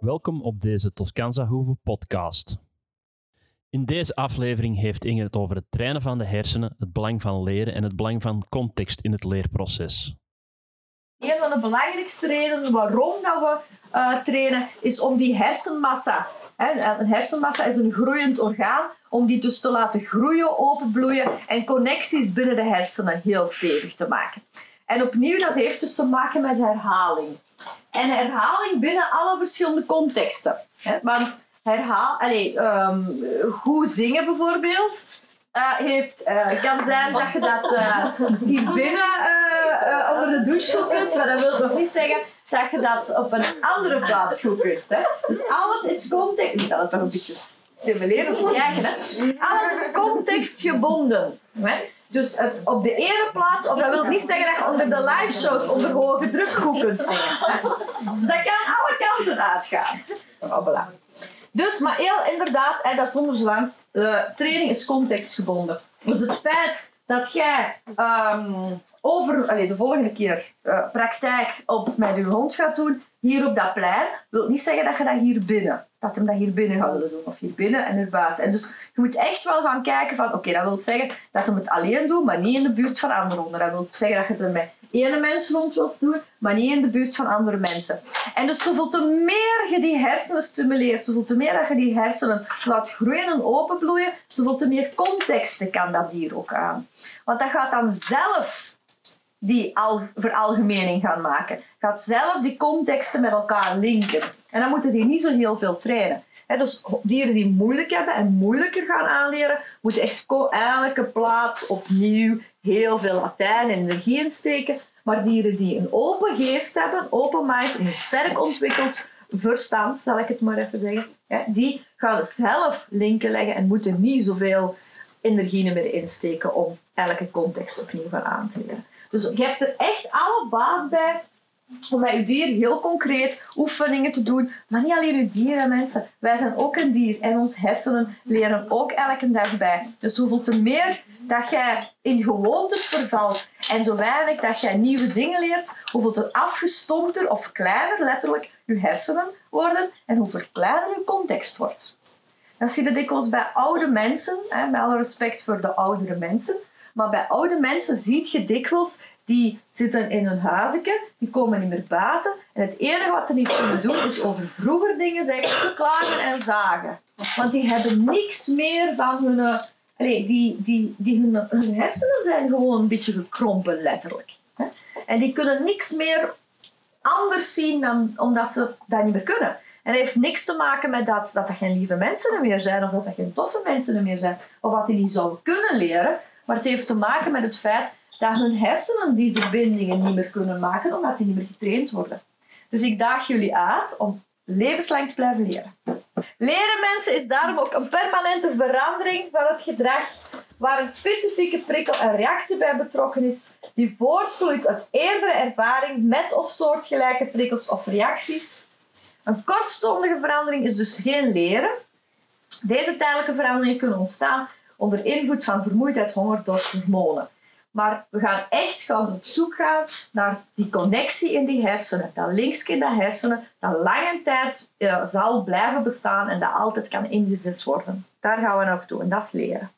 Welkom op deze Toscanza Hoeve podcast. In deze aflevering heeft Inge het over het trainen van de hersenen, het belang van leren en het belang van context in het leerproces. Een van de belangrijkste redenen waarom dat we uh, trainen is om die hersenmassa. Hè, een hersenmassa is een groeiend orgaan, om die dus te laten groeien, openbloeien en connecties binnen de hersenen heel stevig te maken. En opnieuw, dat heeft dus te maken met herhaling. En herhaling binnen alle verschillende contexten. Want herhaal, allez, um, goed zingen bijvoorbeeld, uh, heeft, uh, kan zijn dat je dat uh, hier binnen onder de douche goed kunt, maar dat wil nog niet zeggen dat je dat op een andere plaats goed kunt. Hè? Dus alles is context. Niet dat het toch een beetje stimuleren te krijgen. Hè? Alles is contextgebonden. Hè? Dus het op de ene plaats, of dat wil niet zeggen dat je onder de live shows onder hoge druk kunt zingen. Dus dat kan alle kanten uitgaan. Oh, voilà. Dus, maar heel inderdaad, dat zonder uh, training is contextgebonden. Dus het feit dat jij um, over allez, de volgende keer uh, praktijk op, met je hond gaat doen, hier op dat plein, wil niet zeggen dat je dat hier binnen, dat hem dat hier binnen gaat willen doen, of hier binnen en er buiten. En dus je moet echt wel gaan kijken van, oké, dat wil zeggen dat hem het alleen doet, maar niet in de buurt van andere honden. Dat wil zeggen dat je het met ene mens rond wilt doen, maar niet in de buurt van andere mensen. En dus zoveel te meer je die hersenen stimuleert, zoveel te meer dat je die hersenen laat groeien en openbloeien, zoveel te meer contexten kan dat dier ook aan. Want dat gaat dan zelf die al, veralgemening gaan maken. Gaat zelf die contexten met elkaar linken. En dan moeten die niet zo heel veel trainen. dus dieren die moeilijk hebben en moeilijker gaan aanleren, moeten echt elke plaats opnieuw heel veel Latijn en energie insteken. Maar dieren die een open geest hebben, open mind, een sterk ontwikkeld verstand, zal ik het maar even zeggen, die gaan zelf linken leggen en moeten niet zoveel energie meer insteken om elke context opnieuw gaan aan te leren. Dus je hebt er echt alle baat bij om met je dier heel concreet oefeningen te doen. Maar niet alleen je dieren, mensen. Wij zijn ook een dier en ons hersenen leren ook elke dag bij. Dus hoeveel te meer dat jij in gewoontes vervalt en zo weinig dat jij nieuwe dingen leert, hoeveel te afgestompter of kleiner letterlijk je hersenen worden en hoeveel kleiner je context wordt. Dat zie je dikwijls bij oude mensen, hè, met alle respect voor de oudere mensen. Maar bij oude mensen zie je dikwijls die zitten in hun huisje, die komen niet meer buiten. En het enige wat ze niet kunnen doen is over vroeger dingen zeggen, klagen en zagen. Want die hebben niks meer van hun... Allez, die, die, die hun, hersenen zijn gewoon een beetje gekrompen, letterlijk. En die kunnen niks meer anders zien dan omdat ze dat niet meer kunnen. En dat heeft niks te maken met dat, dat dat geen lieve mensen meer zijn, of dat dat geen toffe mensen meer zijn, of wat die niet zouden kunnen leren. Maar het heeft te maken met het feit dat hun hersenen die verbindingen niet meer kunnen maken, omdat die niet meer getraind worden. Dus ik daag jullie uit om levenslang te blijven leren. Leren mensen is daarom ook een permanente verandering van het gedrag, waar een specifieke prikkel en reactie bij betrokken is, die voortvloeit uit eerdere ervaring met of soortgelijke prikkels of reacties. Een kortstondige verandering is dus geen leren. Deze tijdelijke veranderingen kunnen ontstaan onder invloed van vermoeidheid, honger, dorst, hormonen. Maar we gaan echt gaan op zoek gaan naar die connectie in die hersenen. Dat linkje in hersenen, dat lange tijd uh, zal blijven bestaan en dat altijd kan ingezet worden. Daar gaan we naartoe en dat is leren.